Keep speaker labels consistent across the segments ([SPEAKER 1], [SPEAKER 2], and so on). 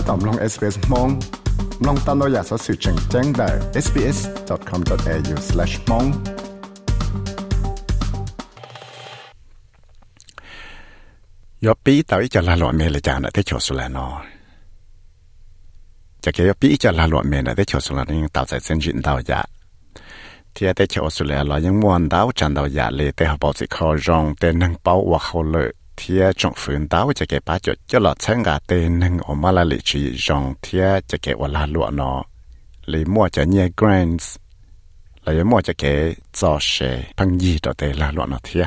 [SPEAKER 1] ถ้าตอมลง SBS มองลองตามเราอยากสอสื่อแจ้งแจ้งได้ sbs.com.au/mong ยอปีต่ออีจะลาหลวเมเลยจานะที่ชอสุลานอจะเกี่ยวปีจะลาหลวเมนะที่ชอสุลานยังต่อใจเส้นจินดาวยาที่แต่ชอสุลาเรายังมวนดาวจันดาวยาเลยแต่เขาบอกสิเขาจงแต่นังเป้าว่าเขาเลย thia trong phương đáo cho cái bá cho cho lọ chân gà tên nâng ở mà là lịch chỉ rong thia cho cái và là lụa nó lì mua cho nhẹ grants lấy mua cho cái cho xe bằng gì đó để là lụa nó thia.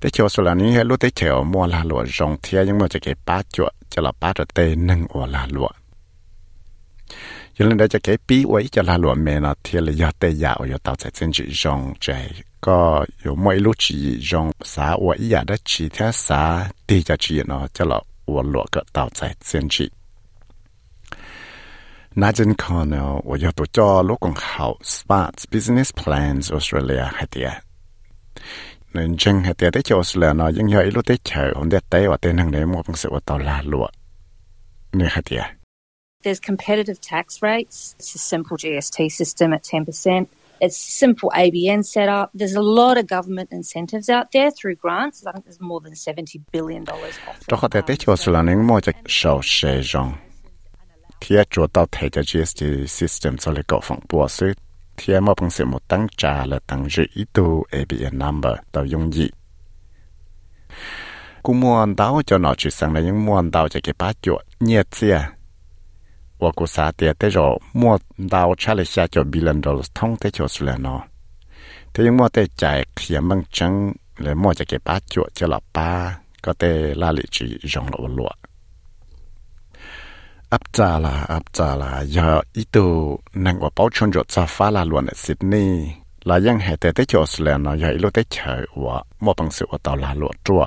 [SPEAKER 1] Thế cho số là những cái lúc thế chiều mua là lụa rong thia nhưng mà cho cái bá cho cho là bá cho tên nâng ở là lụa cho nên đây cho cái bí ấy cho là lụa mẹ nó thia là do tê dạo do tao sẽ chân chỉ rong chạy ก็有每路只用啥我一样的其他啥地下只呢，叫了我落个到在先去。那阵看呢，我要多做罗公好 Smart Business Plans Australia 系啲。nên chân hệ tiền đấy cho Australia nó những hơi lúc đấy chờ hôm đấy tới và tên hàng đấy mua bằng sự của tàu là lụa nên hệ tiền
[SPEAKER 2] There's competitive tax rates. It's a simple GST system at 10%. It's simple ABN setup. There's a lot of government incentives out there through grants. I think there's more than $70 billion có thể tới chỗ
[SPEAKER 1] sự là những mua cho sầu sề rong. Thì chỗ tao thấy cho GST system cho lấy cầu phòng bùa sư. Thì mà bằng sự một tăng trả là tăng dự ý tu ABN number tao dùng gì. Cú mua đào cho nó chỉ sang là những mua đào cho cái bát chuột nhiệt chia 我古啥的得着莫到查了下就 billion dollars 通得就是了喏。thế nhưng mà tại chạy khi măng trắng là mua chạy cái bát chuột cho là ba có thể là lý chỉ rong lộ áp trả là áp trả là giờ ý đồ năng của báo chôn rột xa là luôn ở Sydney. Là yang hệ tế tế chỗ là nó giờ ý lô tế chở của mua bằng sự của tàu là lộ chua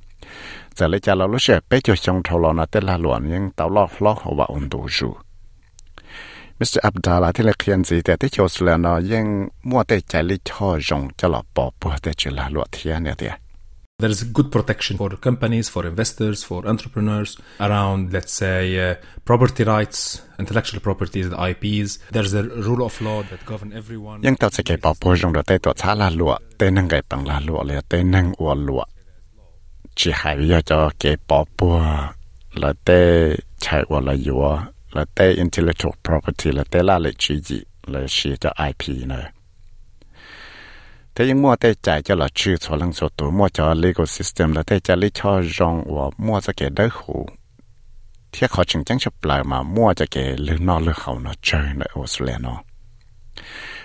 [SPEAKER 1] จะเลยจะเราลุเชไปจดจงทลอนะเตลาหลวนยังเตาลอกลอกหัวอุ่นดูจูมิสเตอร์อับดาลาที่เลเขียนสีแต่ที่โชสเลนอยังมั่วแต่ใจลิชอจงจะหลอปอปแต่จุลาหลวเทียเนี่ยเดีย
[SPEAKER 3] there is good protection for companies, for investors, for entrepreneurs around, let's say, uh, property rights, intellectual properties, the IPs. There's a rule of law that govern everyone. Yang tao sẽ kể bảo bồi
[SPEAKER 1] rong đó tới tao chả là lụa, tới năng cái bằng là lụa, là tới năng uo lụa. Chỉ hay bây giờ cho cái bỏ bùa là tê chạy qua là yếu là tê intellectual property là tê là lệ chỉ gì là chỉ cho IP nữa thế nhưng mua tê chạy cho là chữ cho lăng số tổ mua cho legal system là tê chạy lý cho rong và mua cho cái đất hủ thiết họ chừng chẳng chấp lại mà mua cho cái lưỡi nó lưỡi hậu nó chơi nữa Australia nó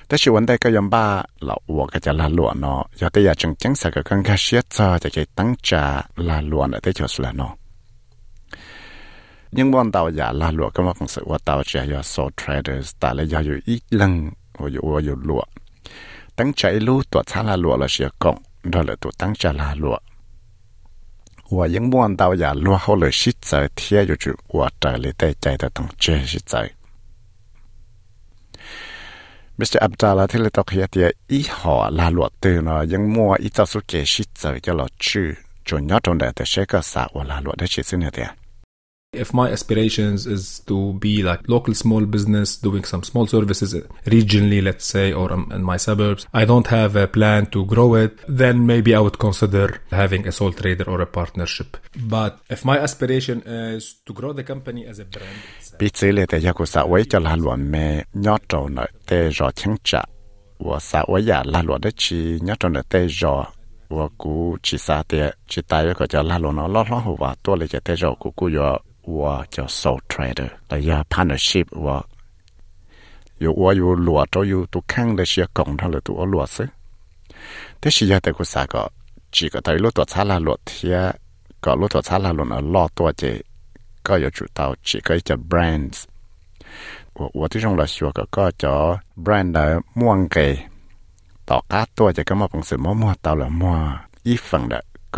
[SPEAKER 1] 但是问题个样吧，老我个就拉乱咯，有的也正正式个刚开始做就给当家拉乱了，这就是了喏。nhưng bọn tao giả là lụa cái mà cũng sự ว่า tao chỉ là số traders ta lấy giao dụ ít lần và dụ và dụ lụa tăng chạy lưu tuột xa là lụa là sẽ cộng đó là tụ tăng trả là lụa và những bọn tao giả lụa hậu là shit giờ thiệt dụ chữ và trở lại tay chạy tới tăng chơi shit giờ Mr. Abdallah thì lấy tóc hiện thì ý họ là luật từ nó, nhưng mua ít tao số kể shit rồi cho lọt chữ chủ nhớ trong đại tế sẽ có xã của là luật để chỉ xin hết
[SPEAKER 3] if my aspirations is to be like local small business doing some small services regionally let's say or um, in my suburbs i don't have a plan to grow it then maybe i would consider having a sole trader or a partnership. But if my aspiration is to grow the company as a brand bi
[SPEAKER 1] tsi le te ya me nyo to na te ro sa ya te ro ลาหลวดตื่นเนาะยังมัวอีเจ้าสุเกชิดเจอจะหลอดชื่อจนยอดตรงแต่แต่เชก็สาวลาหลวดได้ชิดซึ่งเนี่ยเตีย If my aspirations is to be like local small business doing some small services regionally,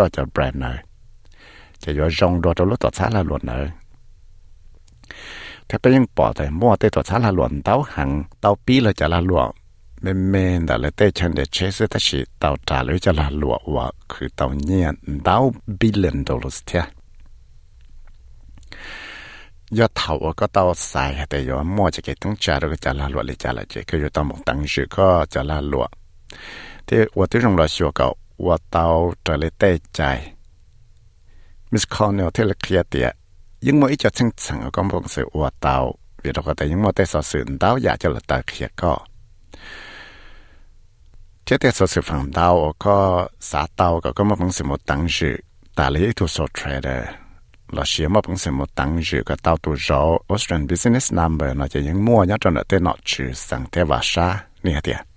[SPEAKER 1] let's say, or um, จะยอจงรอจะลดต่อช้าละหลวนเนอถ้าไปยังปอแต่มั่วเตต่อช้าละหลวนเต้าหังเต้าปีเลยจะละหลวงเมเมนแต่เลยเตชันเดชเสตชิเต้าจ่าเลยจะละหลวงว่าคือเต้าเนียนเต้าบิลเลนดอลลาร์เทียยอดเถาก็เต้าสายแต่ยอดมั่วจะเกิดต้องจ่าเลยจะละหลวงเลยจะละเจคืออยู่ต้อหมกตังชื่อก็จะละหลวงที่ว่าที่โรงรอชัวเก่าว่าเต้าจะเลยเตใจ มิสคอนเนลเทลเคลียเตียยังมออีจอดชังชังก็มองเสืออวเตาเวียดก็แต่ยังมอแต่สอสื่อเตาอยากจะละตาเคลียก็เจ้าแต่สอสื่อฝั่งเตาก็สาเตาก็ก็มองเสือมตังจือตาเลยทุสอเทรเดอร์เราเชื่อมองเสือมตังจือก็เตาตัวจอออสเตรเลียบิสเนสนัมเบอร์เราจะยังมั่วยัดจนเตนอจือสังเทวาชาเนี่ยเตีย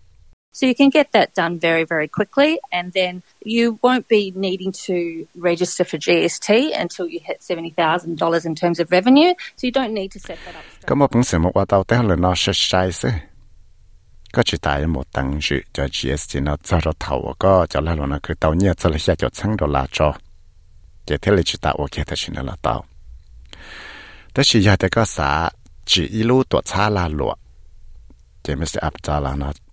[SPEAKER 2] So you can get that done very, very quickly, and then you won't be needing to register for GST until you hit $70,000 in terms of revenue. So you don't need to set that up.
[SPEAKER 1] GST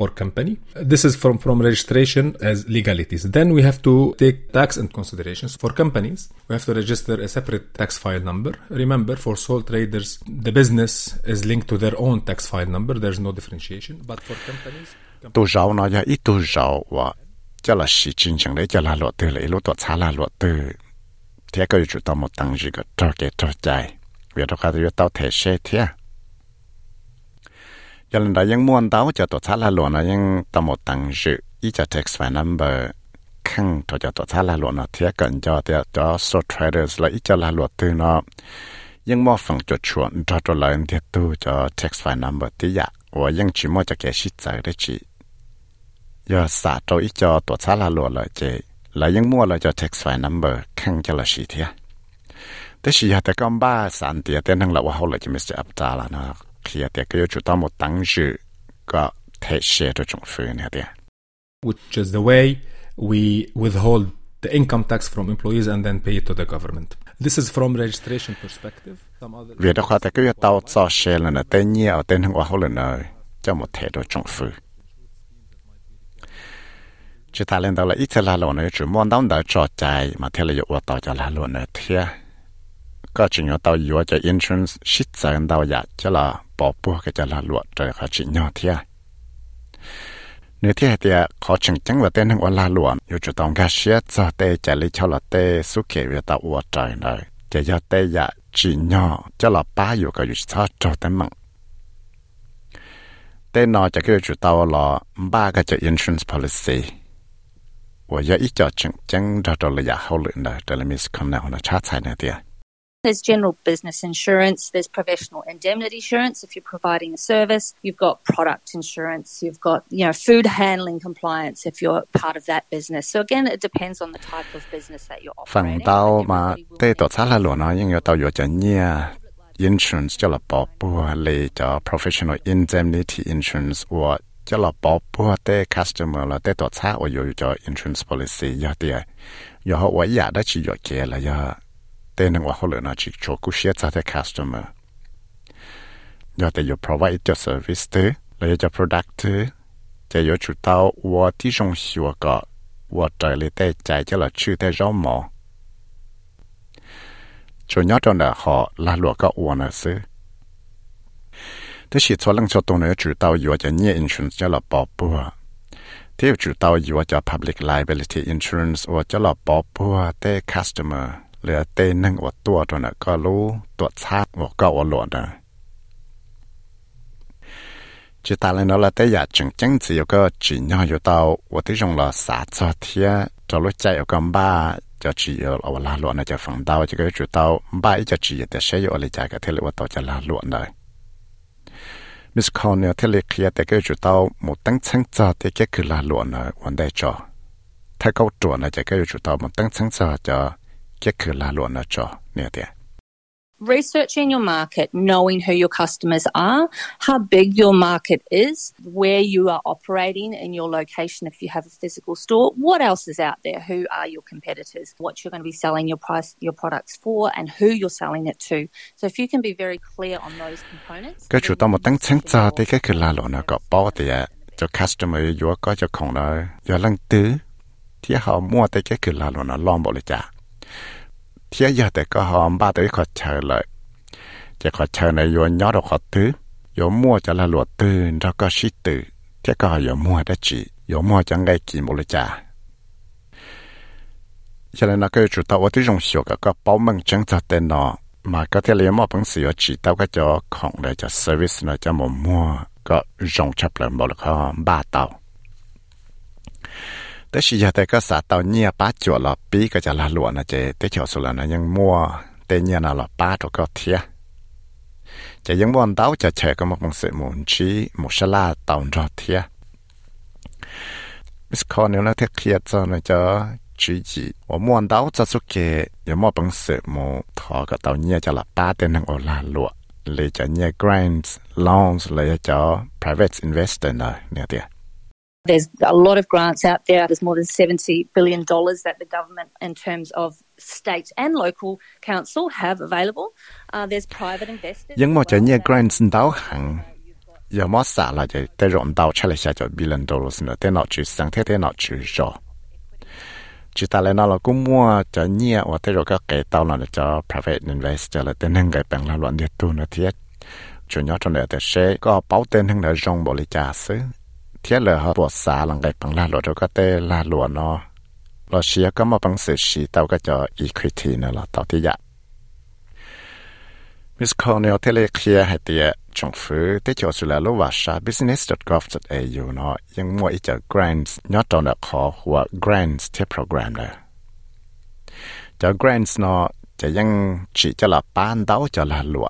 [SPEAKER 3] or company. This is from, from registration as legalities. Then we have to take tax and considerations for companies. We have to register a separate tax file number. Remember, for sole traders, the business is linked to their own tax file number. There's no differentiation. But for companies,
[SPEAKER 1] tu rau ya ít là ยันได้ยังม่วนเต้าจะตัวชาลาหลวนะยังตมดตังจือีจะเท็กซ์ไฟนัมเบอร์ข้างตัวจะตัวชาลาหลวนะเทียกันจอเดียจอโ so traders และอีจะลาหลวตื่นเนาะยังมอฟังจดชวนจอตัวเลยเทียตู้จอซ์ไฟนัมเบอร์ที่อยากว่ายังชิมอจะแกชิดใจได้จียอสาตัอีจอตัวชาลาหลวเลยเจแล้วยังมั่วเลยจอซ์ไฟนัมเบอร์ข้างจะละชีเทียแต่ชีแต่ก็บ้าสันเตียแต่นั่งละว่าเขาเลยจะไม่เสียอับตาละนะครับ khi hạt cái chủ tao một tăng dự có thể share cho chúng phu này thế
[SPEAKER 3] which is the way we withhold the income tax from employees and then pay it to the government. This is from registration perspective. Việc đó khoa cái tao cho
[SPEAKER 1] share là nó tên nhiều tên hàng hoa hậu là nó cho một thể đồ chúng phu chỉ ta lên đó là ít là lộn này chỉ muốn đóng đợi trò chạy mà theo là dụ tàu cho là lộn này thế có chỉ nhỏ tàu dụ cho insurance shit sang tàu dạ cho là bỏ bùa cái cho là lộn trời khó chỉ nhỏ thế nếu thế thì khó chừng chẳng là tên hàng là lộn dụ chủ tàu cái shit cho tê chạy lấy cho là tê số kể về tàu uo trời này chỉ cho tê dạ chỉ nhỏ cho là ba dụ cái dụ cho cho tên mạng tên nó cho cái chủ tàu là ba cái cho insurance policy 我要一脚整整着着了呀，后轮的这里面是可能我差菜那点。
[SPEAKER 2] There's general business insurance, there's professional indemnity insurance if you're providing a service, you've got product insurance, you've got, you know, food handling compliance if you're part of that business. So again, it depends on the type of business that you're operating. Phần tao mà tê tổ xã là
[SPEAKER 1] luôn nó nhưng tao có cho nhia insurance cho là bảo bùa lì cho professional indemnity insurance hoặc cho là bảo bùa tê customer là tê tổ xã hoặc có cho insurance policy giờ thì giờ họ vậy giờ đó chỉ có kia là giờ tê năng hồ là nó chỉ cho cú xe cho tê customer. Do thế, yo provide cho service thế, là cho product thế, chỉ yo chủ tao và tí trong xua quả và trời lý tê chạy cho là chữ tê rõ mỏ cho nhớ trong là họ là lụa có uổng nợ xứ. Thế chỉ cho lăng cho tôi nợ chủ tàu yếu cho nhẹ insurance cho là bảo bùa. Thế chủ tàu yếu cho public liability insurance và cho là bảo bùa tê customer. เหลือเตนึงอดตัวตัวน่ะก็รู้ตัวชาติว่าก็อหลวดนะจิตาเลยเนาะเราแต่อยากจึงจังสิยก็จีนอยู่เตาว่าที่จงเราสาจอเทียจะรู้ใจออกกันบ้าจะจีเอาลาหลวดนะจะฝังเตาจะก็จุดเตาบ้าอีจะจีแต่ใช้อยู่อะไรใจก็เทเลว่าเตาจะลาหลวดเลยมิสคอนเนี่ยเทเลเคลียแต่ก็จุดเตาหมดตั้งชั้งจอแต่ก็คือลาหลวดนะวันได้จอถ้าเขาตรวจนะจะก็จุดเตาหมดตั้งชั้งจอจะ
[SPEAKER 2] Researching your market, knowing who your customers are, how big your market is, where you are operating in your location if you have a physical store, what else is out there, who are your competitors, what you're going to be selling your price your products for and who you're selling it to. So if you can be very clear on those components.
[SPEAKER 1] customer vô mua đã chỉ vô mua cho ngay kỳ một lời trả cho nên là cái chủ tàu ở trong sổ cái có bảo mệnh chứng cho tên nó mà có thể lấy mua bằng sự chỉ tao cái cho không để cho service nó cho một mua có rộng chấp lại một là ba tàu แต่สิยาแต่ก็สาตอนเ แต่ชิยาแต่ก็สาเตาเนียป้าจวหลอปีก็จะละหลวนะเจแต่เขียวสุลนะยังมัวแต่เนียน่หลอป้าตัวก็เทียจะยังบอนเต้าจะเฉยก็มักมังสือมุนชีมุชลาเตาจอเทียมิสคอนเนี่ยนะเทเครียดจะนจ๊ะจีจีว่าม่วนเต้าจะสุเกยังมอบังสือมูทอก็เตาเนียจะลับป้าแต็นทางโอลาหลวเลยจะเนี่ย grants loans เลยจะ private investor เนี่ยเนี่ย
[SPEAKER 2] There's a lot of grants out there. There's more than $70 billion that the government, in terms of state and local council, have available. Uh, there's private investors. Nhưng mà chỉ
[SPEAKER 1] grants đào hàng, giờ mà xả là chỉ tới rộng đào trả lại xa cho billion dollars nữa, tới nào chỉ sang thế nào chỉ. Chỉ ta lại nó là cũng mua cho nhẹ và tới rồi các cái tàu là cho private investor là tên hàng cái bằng là luận địa tu nữa thiết. Chủ nhỏ trong này sẽ có bảo tên hàng là rong bộ lý trả xứ เทียนเลยฮะปวดสาหลังไก่ปังลาหลวดก็เต้ลาหลวดเนาะเราเชียก็มาปังเสือชีเต้าก็จะอีควิทีเนาะเราเตาที่ยะมิสคอเนลเทเลเคียให้เตียชงฟื้อเตจอสุลาลูวาชา business.gov.au เนาะยังมัวอีจะก grants ยอดตอนขอหัว grants เทโปรแกรมเลยจะ grants เนาะจะยังจีจะหละบป้านเต้าจะละหลว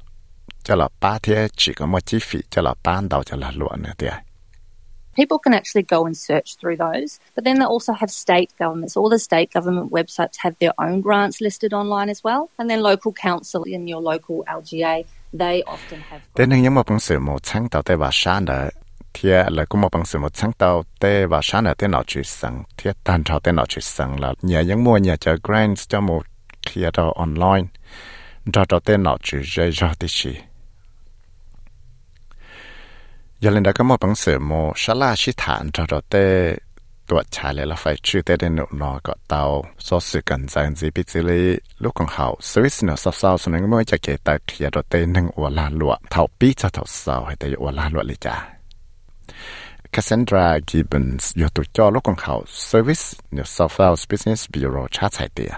[SPEAKER 1] จะหละป้าเทียจีก็มัวจีฟีจะหละบป้านเต้าจะละหลวเนี่ยเตีย
[SPEAKER 2] People can actually go and search through those, but then they also have state governments. All the state government websites have their own grants listed online as well, and then local council in your local LGA, they often have. Tế
[SPEAKER 1] là cũng một bằng sự một sáng tạo tế và sáng tên nào sang, tan tên nào sang là nhà những mua nhà grants cho một đó online, cho cho tên nào ยาลินดาก็มอบังเสมอชาลาชิฐานจอดเตตัวชายเลยละไฟชื่อเตเดนุนอก็เตาซอสืกันจังจีพิจิลีลูกของเขาสวิสเนอซาซาวสนังเมื่จะเกตัเทียดเตหนึ่งอวลาลวเท่าปีจะเท่าสาวให้แต่อวลาลวเลยจ้าคาเซนดรากิบเบนส์อยู่ตัวจอลูกของเขาสวิสเนอซาซาวสบิสเนสบิโรชาไซเตีย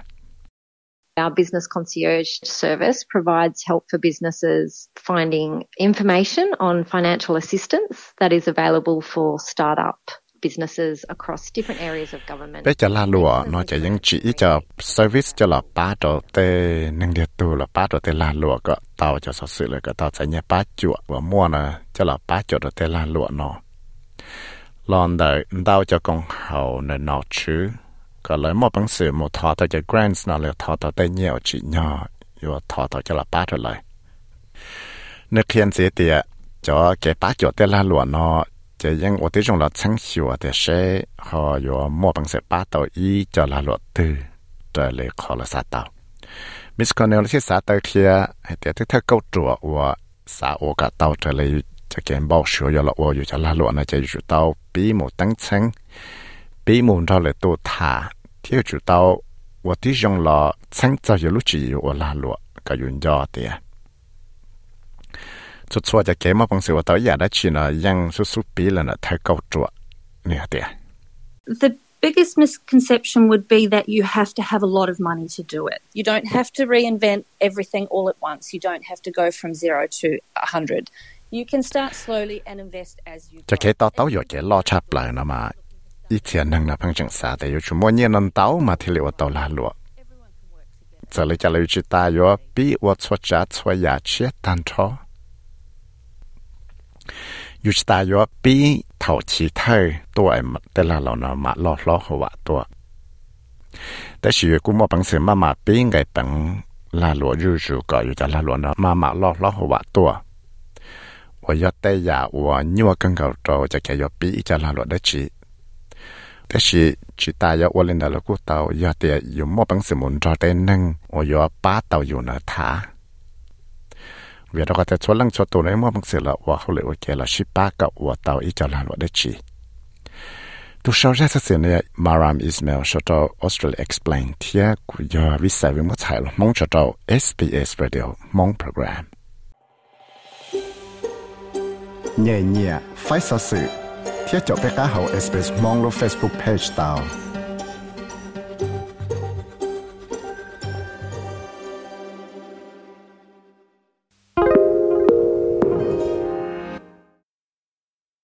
[SPEAKER 4] Our business concierge service provides help for businesses finding information on financial assistance that is available for startup businesses across different areas of government. Bé cho la lụa nó chỉ những chỉ cho service cho là
[SPEAKER 1] ba đồ tê nâng địa tu là ba đồ tê la lụa có tàu cho sự sự là có tàu sẽ nhẹ ba chuột và mua nè cho là ba chuột đồ tê la lụa nó. Lon đời đau cho con hậu nè nó chứ có lấy một bằng sự một thọ tới cho grants nó là thọ tới nhiều chỉ nhỏ rồi thọ tới cho là ba rồi lại nếu khiên gì thì cho cái ba chỗ tới là luôn nó chỉ những ở đây trong là sáng hiệu thì sẽ họ rồi một bằng sự ba tàu y cho là luật tư rồi lại khó là sát tàu Miss Cornell ที่สาตาเคียให้เดี๋ยวที่เธอเก้าจั่วว่าสาโอกาเตาจะเลยจะเกมบอกชัวอยู่ละว่าอยู่จะลาลวนะจะอยู่เตาปีหมูตั้งเชิง bị môn ra lại tổ thả thiếu chủ tao và tí dòng là sáng tạo yếu lúc chỉ và là lụa cả yun do thì cho cho cho kế mà bằng sự và tao giả đã chỉ là yang số số bị là nó thay cầu chuột nè thì
[SPEAKER 2] The biggest misconception would be that you have to have a lot of money to do it. You don't have to reinvent everything all at once. You don't have to go from zero to 100. You can start slowly and invest as you go. Cho cái
[SPEAKER 1] tao tao yếu cái lo chập lại nó mà 一天能拿碰上啥的，有出莫念能到嘛？体力我到哪路？这里家里去大约比我出家出牙齿单超，有去大约比头起头多爱嘛？得啦老那嘛老老好哇多。但是古莫本身妈妈比爱本拉罗日日个有在拉罗那妈妈老老好哇多。我要带牙我，你我更搞着，就该要比一家拉罗的起。 แต่สิจิตายว่าเล่นแล้วกูเตาอยาเตียอยู่มอบังสมุนจอเต้นนึงโอยอป้าเตาอยู่เนถาเวียเราก็จะชวนลังชวนตัวในมอบังสือละว่าเขาเลยโอเคละชิป้ากับว่าเตาอีจอลานว่าได้จีตุชาวเจ้าเสียเนี่ยมารามอิสเมลชอตออสเตรเลีย explain เทียกุยาวิสัยวิมุทัยละมองชอตอ SBS Radio มองโปรแกรมเนี่ยเนี่ยไฟสัสื่อ chia sẻ với các hậu SBS mong Facebook page tao.